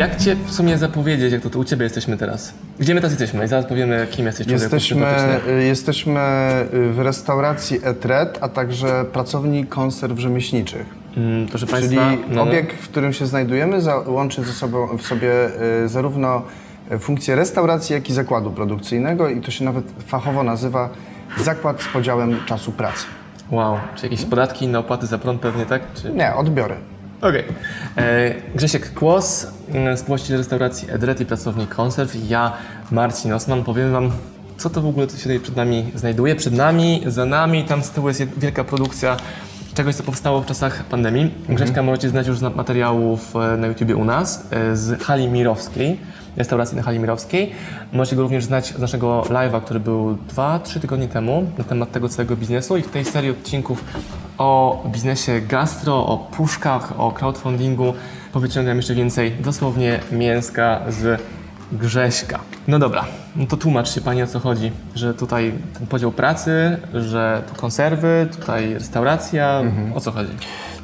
Jak Cię w sumie zapowiedzieć, jak to, to u Ciebie jesteśmy teraz? Gdzie my teraz jesteśmy? I zaraz powiemy, kim jesteś Jesteśmy, y, jesteśmy y, w restauracji Etret, a także pracowni konserw rzemieślniczych. Mm, proszę Czyli Państwa, no, no. obiekt, w którym się znajdujemy, łączy ze sobą w sobie y, zarówno funkcję restauracji, jak i zakładu produkcyjnego i to się nawet fachowo nazywa zakład z podziałem czasu pracy. Wow, czy jakieś podatki, inne opłaty za prąd pewnie, tak? Czy... Nie, odbiory. Okej. E, Grzesiek Kłos, mm, współwłaściciel restauracji Edret i pracownik konserw. Ja, Marcin Osman, powiem Wam, co to w ogóle tu się tutaj przed nami znajduje. Przed nami, za nami, tam z tyłu jest wielka produkcja czegoś, co powstało w czasach pandemii. Grześka możecie znać już z materiałów e, na YouTubie u nas, e, z hali Mirowskiej, restauracji na hali Mirowskiej. Możecie go również znać z naszego live'a, który był 2-3 tygodnie temu na temat tego całego biznesu i w tej serii odcinków o biznesie gastro, o puszkach, o crowdfundingu powyciągam jeszcze więcej dosłownie mięska z Grześka. No dobra, no to tłumacz się Pani o co chodzi, że tutaj ten podział pracy, że tu konserwy, tutaj restauracja, o co chodzi?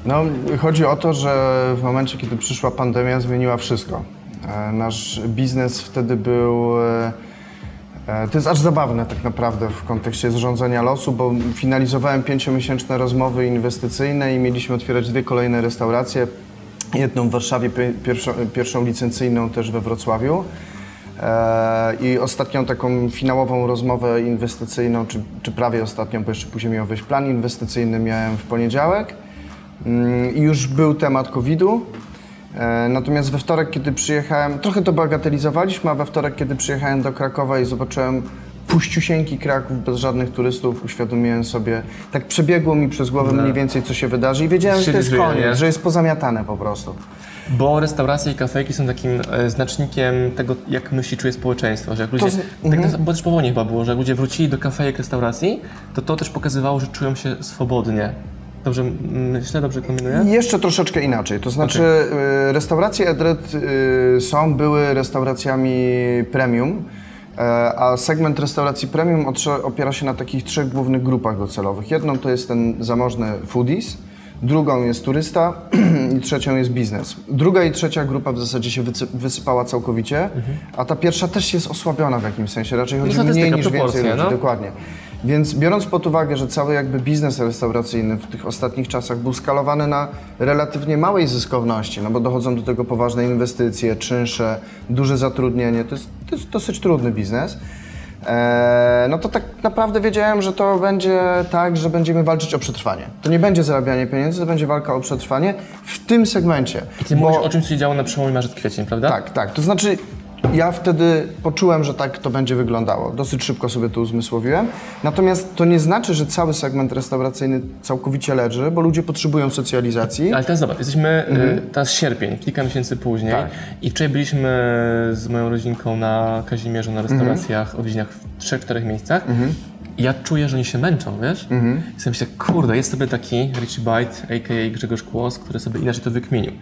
No, chodzi o to, że w momencie, kiedy przyszła pandemia, zmieniła wszystko. E, Nasz biznes wtedy był. e, e, To jest aż zabawne tak naprawdę w kontekście zrządzenia losu, bo finalizowałem pięciomiesięczne rozmowy inwestycyjne i mieliśmy otwierać dwie kolejne restauracje. Jedną w Warszawie, pi- pierwszą, pierwszą licencyjną też we Wrocławiu. I ostatnią taką finałową rozmowę inwestycyjną, czy, czy prawie ostatnią, bo jeszcze później miał wyjść plan inwestycyjny, miałem w poniedziałek. Mm, I już był temat COVID-u. E, Natomiast we wtorek, kiedy przyjechałem, trochę to bagatelizowaliśmy, a we wtorek, kiedy przyjechałem do Krakowa i zobaczyłem puściusieńki Kraków bez żadnych turystów, uświadomiłem sobie, tak przebiegło mi przez głowę mniej więcej, co się wydarzy i wiedziałem, że to jest koniec, nie? że jest pozamiatane po prostu. Bo restauracje i kafejki są takim e, znacznikiem tego, jak myśli, czuje społeczeństwo, że jak ludzie, z- tak, na- bo też po wojnie chyba było, że jak ludzie wrócili do kafejek, restauracji, to to też pokazywało, że czują się swobodnie. Dobrze myślę, dobrze kombinuję? Jeszcze troszeczkę inaczej. To znaczy, y, restauracje Edred y, są, były restauracjami premium, e, a segment restauracji premium opiera się na takich trzech głównych grupach docelowych. Jedną to jest ten zamożny foodies, drugą jest turysta i trzecią jest biznes. Druga i trzecia grupa w zasadzie się wysypała całkowicie, a ta pierwsza też jest osłabiona w jakimś sensie. Raczej chodzi mniej statystyka, niż więcej ludzi. no. Dokładnie. Więc biorąc pod uwagę, że cały jakby biznes restauracyjny w tych ostatnich czasach był skalowany na relatywnie małej zyskowności, no bo dochodzą do tego poważne inwestycje, czynsze, duże zatrudnienie, to jest, to jest dosyć trudny biznes. Eee, no to tak naprawdę wiedziałem, że to będzie tak, że będziemy walczyć o przetrwanie. To nie będzie zarabianie pieniędzy, to będzie walka o przetrwanie w tym segmencie. I ty mówisz o czymś, co się działo na przełomie marzec-kwiecień, prawda? Tak, tak. To znaczy, ja wtedy poczułem, że tak to będzie wyglądało. Dosyć szybko sobie to uzmysłowiłem. Natomiast to nie znaczy, że cały segment restauracyjny całkowicie leży, bo ludzie potrzebują socjalizacji. Ale teraz zobacz, jesteśmy y, teraz sierpień, kilka miesięcy później Tak. i wczoraj byliśmy z moją rodzinką na Kazimierzu na restauracjach, odwiedziniach w trzech, czterech miejscach i ja czuję, że oni się męczą, wiesz? I sobie myślę, kurde, jest sobie taki Richie Byte, a.k.a. Grzegorz Kłos, który sobie inaczej to wykminił.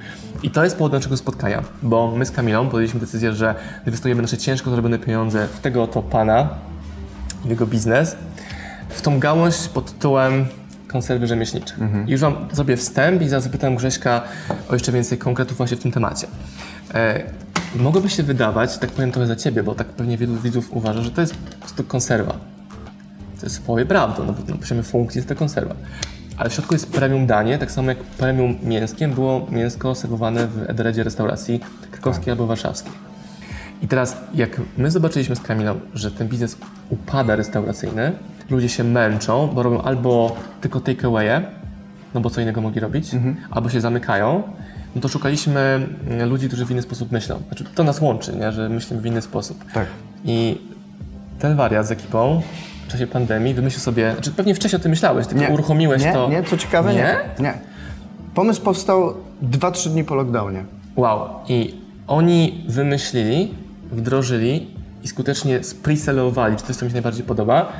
I to jest powód naszego spotkania, bo my z Kamilą podjęliśmy decyzję, że inwestujemy nasze ciężko zarobione pieniądze w tego oto pana, w jego biznes, w tą gałąź pod tytułem konserwy rzemieślnicze. I już mam sobie wstęp i zaraz zapytam Grześka o jeszcze więcej konkretów właśnie w tym temacie. E, mogłoby się wydawać, tak powiem trochę za ciebie, bo tak pewnie wielu widzów uważa, że to jest po prostu konserwa. To jest swoje prawdą, no bo na poziomie funkcji jest to konserwa. Ale w środku jest premium danie, tak samo jak premium mięskiem było mięsko serwowane w Edredzie restauracji krakowskiej albo warszawskiej. I teraz, jak my zobaczyliśmy z Kamilą, że ten biznes upada restauracyjny, ludzie się męczą, bo robią albo tylko takeawaye, no bo co innego mogli robić, albo się zamykają, no to szukaliśmy mm, ludzi, którzy w inny sposób myślą. Znaczy, to nas łączy, nie? że myślimy w inny sposób. Tak. I ten wariat z ekipą w czasie pandemii wymyślił sobie, znaczy pewnie wcześniej o tym myślałeś, tylko uruchomiłeś nie, to. Nie, co ciekawe, nie. Nie? nie. Pomysł powstał 2-3 dni po lockdownie. Wow. I oni wymyślili, wdrożyli i skutecznie spreselowali, czy to jest co mi się najbardziej podoba,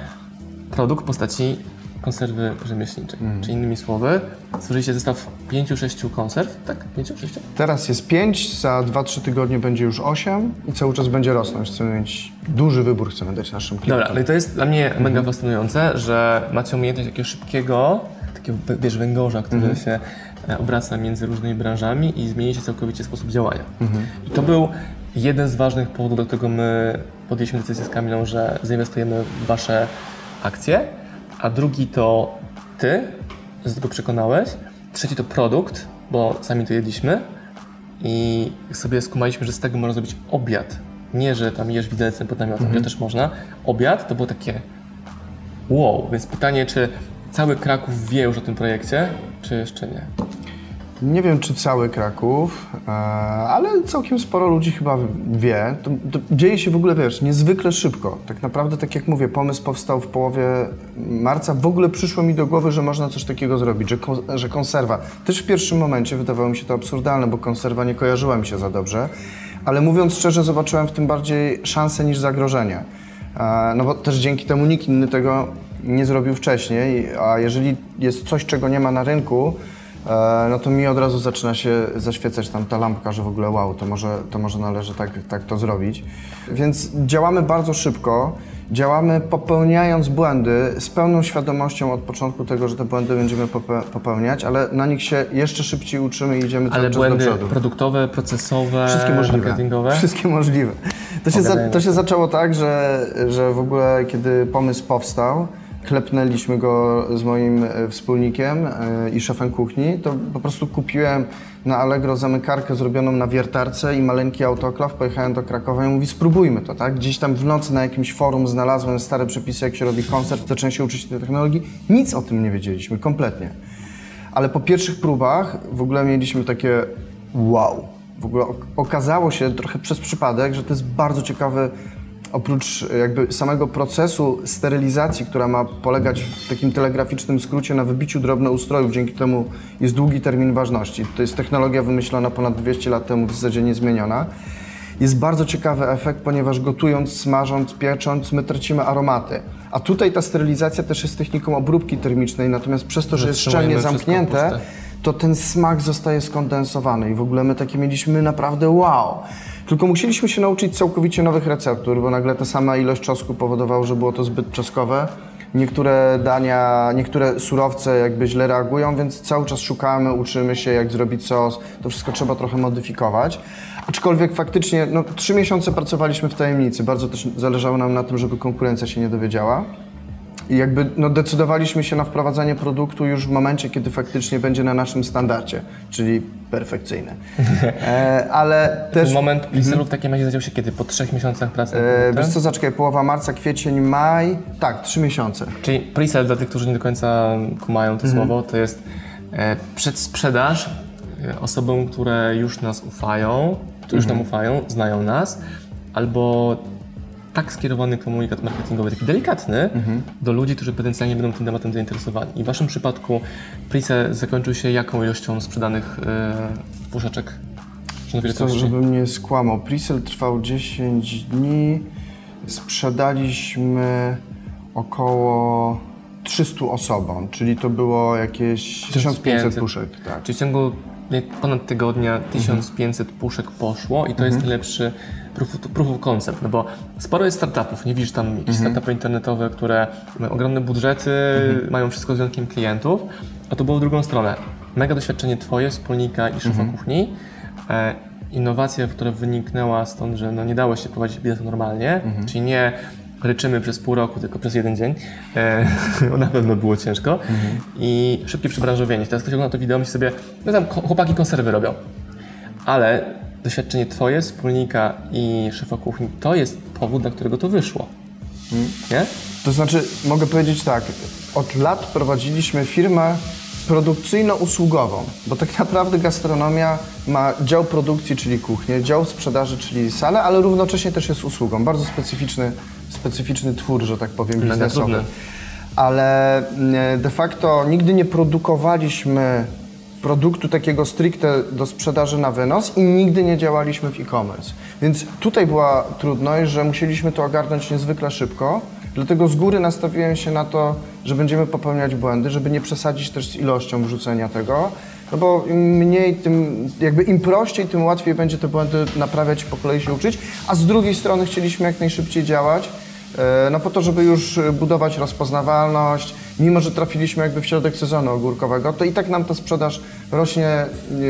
produkt w postaci konserwy rzemieślniczej. Czy innymi słowy, stworzyliście zestaw 5-6 konserw, tak? 5-6? Teraz jest 5, za 2-3 tygodnie będzie już 8 i cały czas będzie rosnąć. Chcemy mieć duży wybór, chcemy dać naszym klientom. Dobra, no i to jest dla mnie mega fascynujące, że macie umiejętność takiego szybkiego, takiego wiesz, węgorza, który się e, obraca między różnymi branżami i zmieni się całkowicie sposób działania. I to był jeden z ważnych powodów, do którego my podjęliśmy decyzję z Kamilą, że zainwestujemy w wasze akcje, a drugi to ty, że do tego przekonałeś, trzeci to produkt, bo sami to jedliśmy i sobie skumaliśmy, że z tego można zrobić obiad. Nie, że tam jesz widelcem pod namiotem, że też można. Obiad to było takie wow, więc pytanie, czy cały Kraków wie już o tym projekcie, czy jeszcze nie? Nie wiem, czy cały Kraków, e, ale całkiem sporo ludzi chyba wie. To, to dzieje się w ogóle, wiesz, niezwykle szybko. Tak naprawdę, tak jak mówię, pomysł powstał w połowie marca. W ogóle przyszło mi do głowy, że można coś takiego zrobić, że, że konserwa. Też w pierwszym momencie wydawało mi się to absurdalne, bo konserwa nie kojarzyła mi się za dobrze. Ale mówiąc szczerze, zobaczyłem w tym bardziej szansę niż zagrożenie. E, No bo też dzięki temu nikt inny tego nie zrobił wcześniej, a jeżeli jest coś, czego nie ma na rynku, no to mi od razu zaczyna się zaświecać tam ta lampka, że w ogóle wow, to może, to może należy tak, tak to zrobić. Więc działamy bardzo szybko, działamy popełniając błędy z pełną świadomością od początku tego, że te błędy będziemy pope- popełniać, ale na nich się jeszcze szybciej uczymy i idziemy cały Ale czas do przodu. produktowe, procesowe, Wszystkie możliwe. marketingowe? Wszystkie możliwe. To się, za, to się zaczęło tak, że, że w ogóle kiedy pomysł powstał, klepnęliśmy go z moim e, wspólnikiem e, i szefem kuchni, to po prostu kupiłem na Allegro zamykarkę zrobioną na wiertarce i maleńki autoklaw, pojechałem do Krakowa i mówi spróbujmy to, tak? Gdzieś tam w nocy na jakimś forum znalazłem stare przepisy, jak się robi koncert, zacząłem się uczyć tej technologii. Nic o tym nie wiedzieliśmy, kompletnie. Ale po pierwszych próbach w ogóle mieliśmy takie wow. W ogóle ok- okazało się trochę przez przypadek, że to jest bardzo ciekawy, oprócz jakby samego procesu sterylizacji, która ma polegać w takim telegraficznym skrócie na wybiciu drobnoustrojów, dzięki temu jest długi termin ważności. To jest technologia wymyślona ponad 200 lat temu, w zasadzie niezmieniona. Jest bardzo ciekawy efekt, ponieważ gotując, smażąc, piecząc, my tracimy aromaty. A tutaj ta sterylizacja też jest techniką obróbki termicznej, natomiast przez to, że jest szczelnie zamknięte, to ten smak zostaje skondensowany i w ogóle my takie mieliśmy naprawdę wow. Tylko musieliśmy się nauczyć całkowicie nowych receptur, bo nagle ta sama ilość czosnku powodowała, że było to zbyt czosnkowe. Niektóre dania, niektóre surowce jakby źle reagują, więc cały czas szukamy, uczymy się jak zrobić sos. To wszystko trzeba trochę modyfikować. Aczkolwiek faktycznie, no trzy miesiące pracowaliśmy w tajemnicy. Bardzo też zależało nam na tym, żeby konkurencja się nie dowiedziała. I jakby no, decydowaliśmy się na wprowadzanie produktu już w momencie, kiedy faktycznie będzie na naszym standardzie, czyli perfekcyjny. E, ale Ten też, moment piselu w takim razie zadział się kiedy? Po trzech miesiącach pracy? e, wiesz co, zaczekaj, połowa marca, kwiecień, maj, tak, trzy miesiące. Czyli pre-sale dla tych, którzy nie do końca kumają to słowo, to jest e, przedsprzedaż e, osobom, które już nas ufają, które już nam ufają, znają nas, albo tak skierowany komunikat marketingowy, taki delikatny, do ludzi, którzy potencjalnie będą tym tematem zainteresowani. I w Waszym przypadku pre-sale zakończył się jaką ilością sprzedanych e, puszeczek? To, żebym nie skłamał, Prisel trwał 10 dni, sprzedaliśmy około 300 osobom, czyli to było jakieś 1500 1500. puszek. Tak. Czyli w ciągu ponad tygodnia 1500 puszek poszło i to jest najlepszy proof, proof of concept, no bo sporo jest startupów, nie widzisz tam jakieś startupy internetowe, które mają ogromne budżety, mają wszystko z wyjątkiem klientów, a to było w drugą stronę. Mega doświadczenie twoje, wspólnika i szefa kuchni, e, innowacja, która wyniknęła stąd, że no nie dało się prowadzić biznesu normalnie, czyli nie ryczymy przez pół roku, tylko przez jeden dzień. E, na pewno było ciężko. I szybkie przebranżowienie. Teraz ktoś ogląda to wideo, myśli sobie, no tam chłopaki konserwy robią. Ale doświadczenie twoje, wspólnika i szefa kuchni, to jest powód, dla którego to wyszło. Nie? To znaczy, mogę powiedzieć tak, od lat prowadziliśmy firmę produkcyjno-usługową, bo tak naprawdę gastronomia ma dział produkcji, czyli kuchnię, dział sprzedaży, czyli salę, ale równocześnie też jest usługą. Bardzo specyficzny, specyficzny twór, że tak powiem, biznesowy. Ale mm, de facto nigdy nie produkowaliśmy produktu takiego stricte do sprzedaży na wynos i nigdy nie działaliśmy w e-commerce. Więc tutaj była trudność, że musieliśmy to ogarnąć niezwykle szybko, dlatego z góry nastawiłem się na to, że będziemy popełniać błędy, żeby nie przesadzić też z ilością wrzucenia tego, no bo im mniej, tym jakby im prościej, tym łatwiej będzie te błędy naprawiać i po kolei się uczyć, a z drugiej strony chcieliśmy jak najszybciej działać, e, no po to, żeby już budować rozpoznawalność, mimo że trafiliśmy jakby w środek sezonu ogórkowego, to i tak nam ta sprzedaż rośnie, e,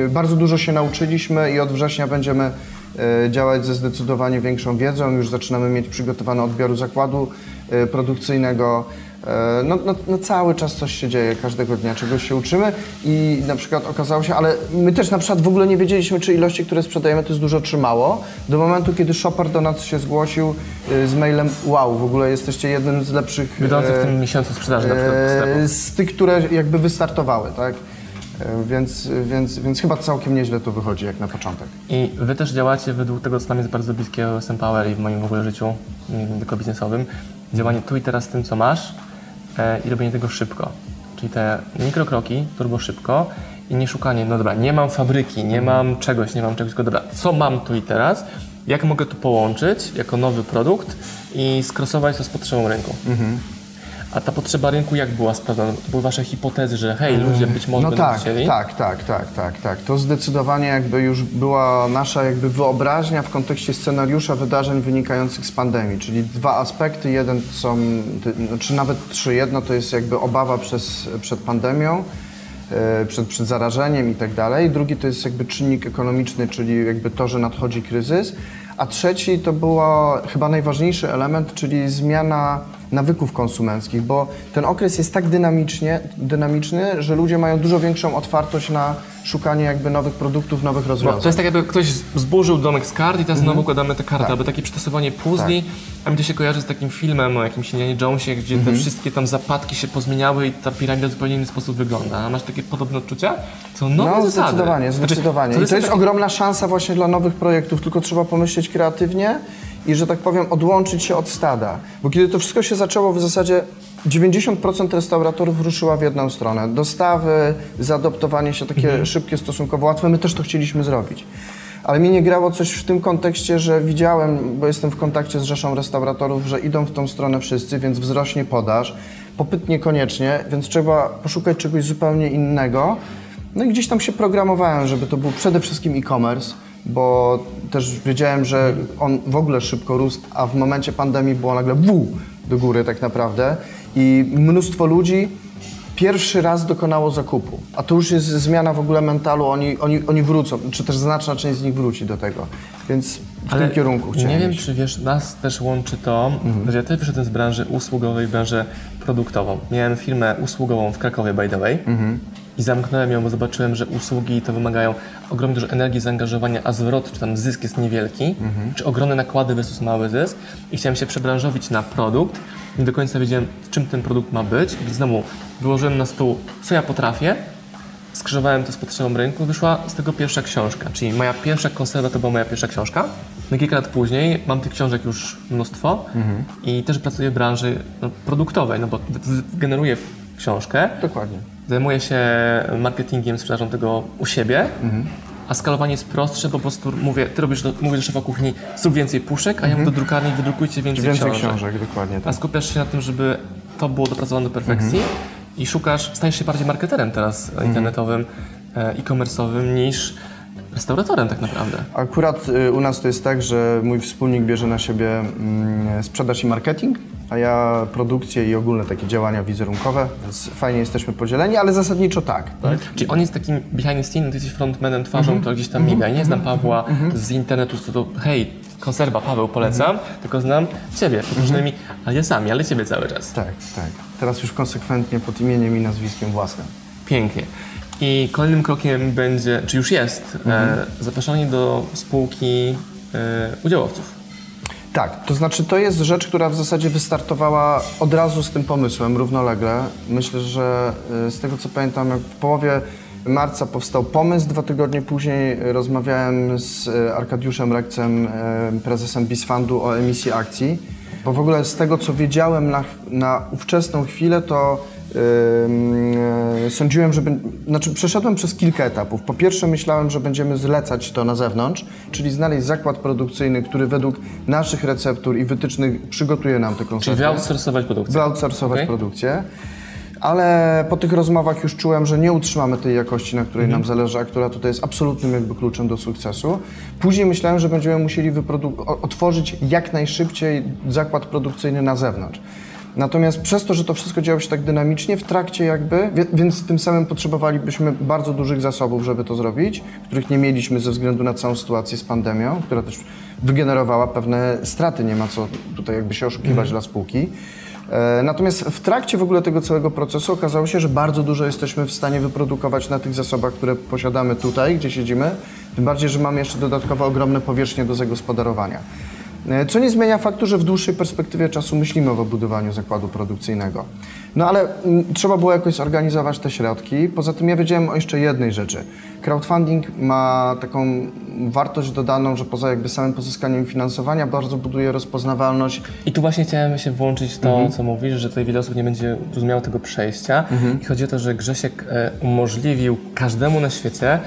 bardzo dużo się nauczyliśmy i od września będziemy e, działać ze zdecydowanie większą wiedzą, już zaczynamy mieć przygotowane odbioru zakładu e, produkcyjnego, no, no, no, cały czas coś się dzieje, każdego dnia czegoś się uczymy i na przykład okazało się, ale my też na przykład w ogóle nie wiedzieliśmy, czy ilości, które sprzedajemy, to jest dużo czy mało. Do momentu, kiedy shopper do nas się zgłosił y, z mailem, wow, w ogóle jesteście jednym z lepszych... Wiodących w tym miesiącu sprzedaży na przykład sklepu. Z tych, które jakby wystartowały, tak? Więc, więc, więc chyba całkiem nieźle to wychodzi jak na początek. I wy też działacie według tego, co nam jest bardzo bliskie o SM Power i w moim w ogóle życiu, nie tylko biznesowym. Działanie tu i teraz z tym, co masz, E, i robienie tego szybko. Czyli te mikrokroki, turbo szybko i nie szukanie, no dobra, nie mam fabryki, nie mhm. mam czegoś, nie mam czegoś, tylko dobra, co mam tu i teraz, jak mogę to połączyć jako nowy produkt i skrosować to z potrzebą rynku. Mhm. A ta potrzeba rynku jak była sprawdzona? To były wasze hipotezy, że hej, ludzie być może no będą tak, chcieli? tak, tak, tak, tak, tak. To zdecydowanie jakby już była nasza jakby wyobraźnia w kontekście scenariusza wydarzeń wynikających z pandemii, czyli dwa aspekty. Jeden są, czy znaczy nawet trzy. Jedno to jest jakby obawa przez, przed pandemią, e, przed, przed zarażeniem i tak dalej. Drugi to jest jakby czynnik ekonomiczny, czyli jakby to, że nadchodzi kryzys. A trzeci to był chyba najważniejszy element, czyli zmiana nawyków konsumenckich, bo ten okres jest tak dynamicznie, dynamiczny, że ludzie mają dużo większą otwartość na szukanie jakby nowych produktów, nowych rozwiązań. Bo to jest tak jakby ktoś zburzył domek z kart i teraz znowu układamy te karty, tak. albo takie przetasowanie puzli, tak. a mi to się kojarzy z takim filmem o jakimś Indianie Jonesie, gdzie te wszystkie tam zapadki się pozmieniały i ta piramida w zupełnie inny sposób wygląda. A masz takie podobne odczucia? Są nowe no, zasady. zdecydowanie, zdecydowanie. Znaczy, to jest, I to jest ogromna szansa właśnie dla nowych projektów, tylko trzeba pomyśleć kreatywnie i, że tak powiem, odłączyć się od stada. Bo kiedy to wszystko się zaczęło, w zasadzie 90% restauratorów ruszyła w jedną stronę. Dostawy, zaadoptowanie się takie mhm. szybkie, stosunkowo łatwe. My też to chcieliśmy zrobić. Ale mi nie grało coś w tym kontekście, że widziałem, bo jestem w kontakcie z rzeszą restauratorów, że idą w tą stronę wszyscy, więc wzrośnie podaż. Popyt niekoniecznie, więc trzeba poszukać czegoś zupełnie innego. No i gdzieś tam się programowałem, żeby to był przede wszystkim e-commerce bo też wiedziałem, że on w ogóle szybko rósł, a w momencie pandemii było nagle w do góry tak naprawdę i mnóstwo ludzi pierwszy raz dokonało zakupu, a to już jest zmiana w ogóle mentalu, oni, oni, oni wrócą, czy też znaczna część z nich wróci do tego, więc w Ale tym kierunku chciałem Nie wiem, iść. czy wiesz, nas też łączy to, mhm. że ja też wyszedłem z branży usługowej w branżę produktową. Miałem firmę usługową w Krakowie, by the way. Mhm i zamknąłem ją, bo zobaczyłem, że usługi to wymagają ogromnie dużo energii, zaangażowania, a zwrot, czy tam zysk jest niewielki, mhm. czy ogromne nakłady versus mały zysk i chciałem się przebranżowić na produkt. Nie do końca wiedziałem, czym ten produkt ma być, więc znowu wyłożyłem na stół, co ja potrafię, skrzyżowałem to z potrzebą rynku, wyszła z tego pierwsza książka, czyli moja pierwsza konserwa to była moja pierwsza książka. No kilka lat później mam tych książek już mnóstwo mhm. i też pracuję w branży no, produktowej, no bo generuję książkę. Dokładnie. Zajmuję się marketingiem, sprzedażą tego u siebie. Mhm. A skalowanie jest prostsze, bo po prostu mówię, ty robisz do, mówię do szefa kuchni, zrób więcej puszek, a ja mhm. do drukarni wydrukujcie więcej, więcej książek. książek. dokładnie. Tak. A skupiasz się na tym, żeby to było dopracowane do perfekcji mhm. i szukasz, stajesz się bardziej marketerem teraz mhm. internetowym, e, e-commerce'owym niż restauratorem tak naprawdę. Akurat y, u nas to jest tak, że mój wspólnik bierze na siebie mm, sprzedaż i marketing, a ja produkcję i ogólne takie działania wizerunkowe, więc fajnie jesteśmy podzieleni, ale zasadniczo tak. tak? Mhm. Czyli on jest takim behind the scene, ty jesteś frontmanem, twarzą, -hmm. to gdzieś tam miga. Ja nie znam mhm. Pawła -hmm. z internetu, co to hej, konserwa Paweł polecam, tylko znam Ciebie pod różnymi aliasami, ale Ciebie cały czas. Tak, tak. Teraz już konsekwentnie pod imieniem i nazwiskiem własnym. Pięknie. I kolejnym krokiem będzie, czy już jest, e, zapraszanie do spółki e, udziałowców. Tak, to znaczy to jest rzecz, która w zasadzie wystartowała od razu z tym pomysłem, równolegle. Myślę, że y, z tego co pamiętam, w połowie marca powstał pomysł, dwa tygodnie później rozmawiałem z y, Arkadiuszem Rekcem, y, prezesem Bisfundu o emisji akcji, bo w ogóle z tego co wiedziałem na, na ówczesną chwilę, to sądziłem, że... Znaczy przeszedłem przez kilka etapów. Po pierwsze myślałem, że będziemy zlecać to na zewnątrz, czyli znaleźć zakład produkcyjny, który według naszych receptur i wytycznych przygotuje nam te Czyli koncerty. wyoutsourcować produkcję. Wyoutsourcować Okej. produkcję. Ale po tych rozmowach już czułem, że nie utrzymamy tej jakości, na której nam zależy, a która tutaj jest absolutnym jakby kluczem do sukcesu. Później myślałem, że będziemy musieli otworzyć jak najszybciej zakład produkcyjny na zewnątrz. Natomiast przez to, że to wszystko działo się tak dynamicznie, w trakcie jakby, więc tym samym potrzebowalibyśmy bardzo dużych zasobów, żeby to zrobić, których nie mieliśmy ze względu na całą sytuację z pandemią, która też wygenerowała pewne straty, nie ma co tutaj jakby się oszukiwać dla spółki. E, Natomiast w trakcie w ogóle tego całego procesu okazało się, że bardzo dużo jesteśmy w stanie wyprodukować na tych zasobach, które posiadamy tutaj, gdzie siedzimy. Tym bardziej, że mamy jeszcze dodatkowo ogromne powierzchnie do zagospodarowania. E, Co nie zmienia faktu, że w dłuższej perspektywie czasu myślimy o budowaniu zakładu produkcyjnego. No ale mm, trzeba było jakoś zorganizować te środki. Poza tym ja wiedziałem o jeszcze jednej rzeczy. Crowdfunding ma taką wartość dodaną, że poza jakby samym pozyskaniem finansowania bardzo buduje rozpoznawalność I tu właśnie chciałem się włączyć w to, Mhm. co mówisz, że tutaj wiele osób nie będzie rozumiało tego przejścia. Mhm. I chodzi o to, że Grzesiek e, umożliwił każdemu na świecie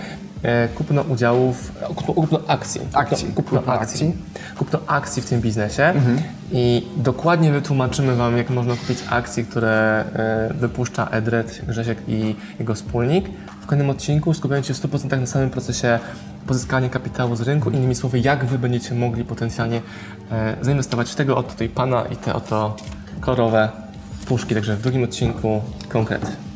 kupno udziałów, e, kupno, kupno akcji. Kupno, Akcji. Kupno, Kupno akcji. Kupno akcji w tym biznesie. Mhm. I dokładnie wytłumaczymy Wam, jak można kupić akcje, które e, wypuszcza Edred, Grzesiek i jego wspólnik. W kolejnym odcinku skupiając się w 100% na samym procesie pozyskania kapitału z rynku. Innymi słowy, jak Wy będziecie mogli potencjalnie e, zainwestować w tego oto tutaj pana i te oto kolorowe puszki. Także w drugim odcinku konkret.